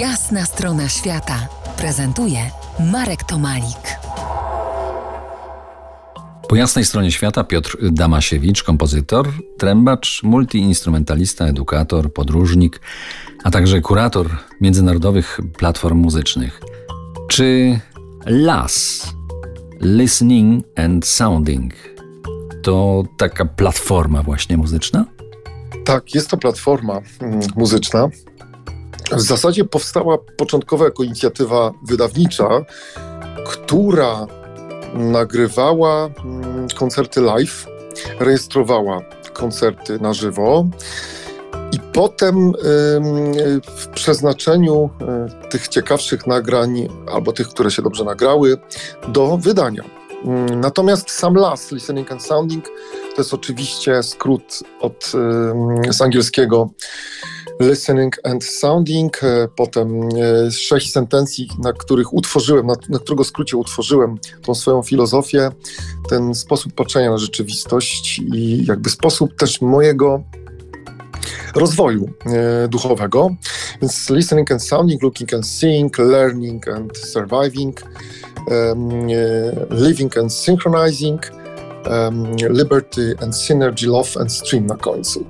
Jasna strona świata prezentuje Marek Tomalik. Po jasnej stronie świata Piotr Damasiewicz, kompozytor, trębacz, multiinstrumentalista, edukator, podróżnik, a także kurator międzynarodowych platform muzycznych. Czy LAS, Listening and Sounding, to taka platforma właśnie muzyczna? Tak, jest to platforma mm, muzyczna. W zasadzie powstała początkowo jako inicjatywa wydawnicza, która nagrywała mm, koncerty live, rejestrowała koncerty na żywo. I potem w przeznaczeniu y, tych ciekawszych nagrań, albo tych, które się dobrze nagrały, do wydania. Mm, natomiast sam LAS, Listening and Sounding, to jest oczywiście skrót od, z angielskiego listening and sounding, e, potem e, sześć sentencji, na których utworzyłem, na, na którego skrócie utworzyłem tą swoją filozofię, ten sposób patrzenia na rzeczywistość i jakby sposób też mojego rozwoju e, duchowego. Więc listening and sounding, looking and seeing, learning and surviving, living and synchronizing, um, Liberty and Synergy, Love and Stream na końcu.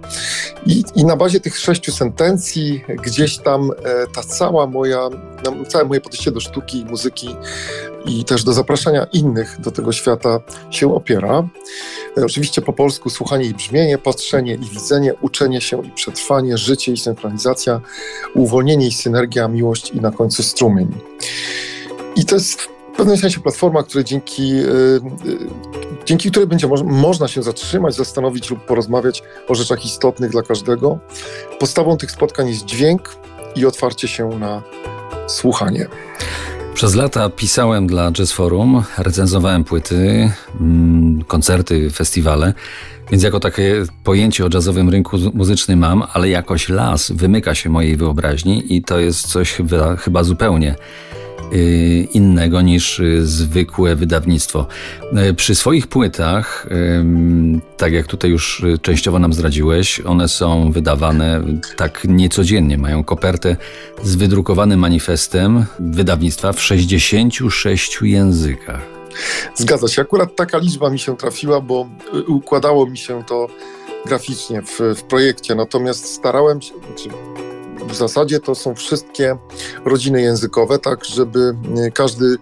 I, I, na bazie tych sześciu sentencji gdzieś tam e, ta cała moja, no, całe moje podejście do sztuki, muzyki i też do zapraszania innych do tego świata się opiera. E, oczywiście po polsku słuchanie i brzmienie, patrzenie i widzenie, uczenie się i przetrwanie, życie i synchronizacja, uwolnienie i synergia, miłość i na końcu strumień. I to jest w pewnym sensie platforma, której dzięki, yy, dzięki której będzie mo można się zatrzymać, zastanowić lub porozmawiać o rzeczach istotnych dla każdego. Podstawą tych spotkań jest dźwięk i otwarcie się na słuchanie. Przez lata pisałem dla Jazz Forum, recenzowałem płyty, mm, koncerty, festiwale, więc jako takie pojęcie o jazzowym rynku muzycznym mam, ale jakoś las wymyka się mojej wyobraźni i to jest coś chyba, chyba zupełnie innego niż y, zwykłe wydawnictwo. Y, przy swoich płytach, tak jak tutaj już częściowo nam zdradziłeś, one są wydawane tak niecodziennie. Mają kopertę z wydrukowanym manifestem wydawnictwa w 66 językach. Zgadza się. Akurat taka liczba mi się trafiła, bo układało mi się to graficznie w, w projekcie. Natomiast starałem się, znaczy w zasadzie to są wszystkie rodziny językowe, tak żeby e, każdy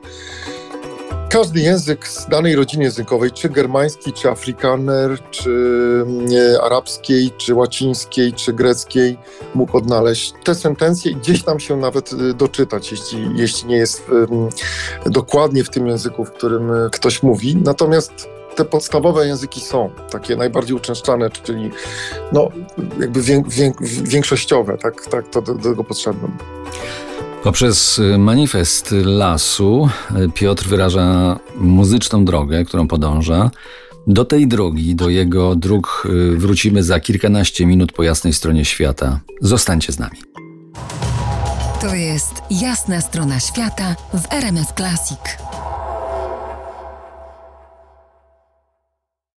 każdy język z danej rodziny językowej, czy germański, czy afrikaner, czy nie, arabskiej, czy łacińskiej, czy greckiej, mógł odnaleźć te sentencje i gdzieś tam się nawet e, doczytać, jeśli, jeśli nie jest dokładnie w tym języku, w którym e, ktoś mówi. Natomiast te podstawowe języki są takie najbardziej uczęszczane, czyli no, jakby wię, wię, większościowe, tak, tak to do, do tego potrzebne. Poprzez manifest lasu Piotr wyraża muzyczną drogę, którą podąża. Do tej drogi, do jego dróg wrócimy za kilkanaście minut po jasnej stronie świata. Zostańcie z nami. To jest jasna strona świata w RMS Classic.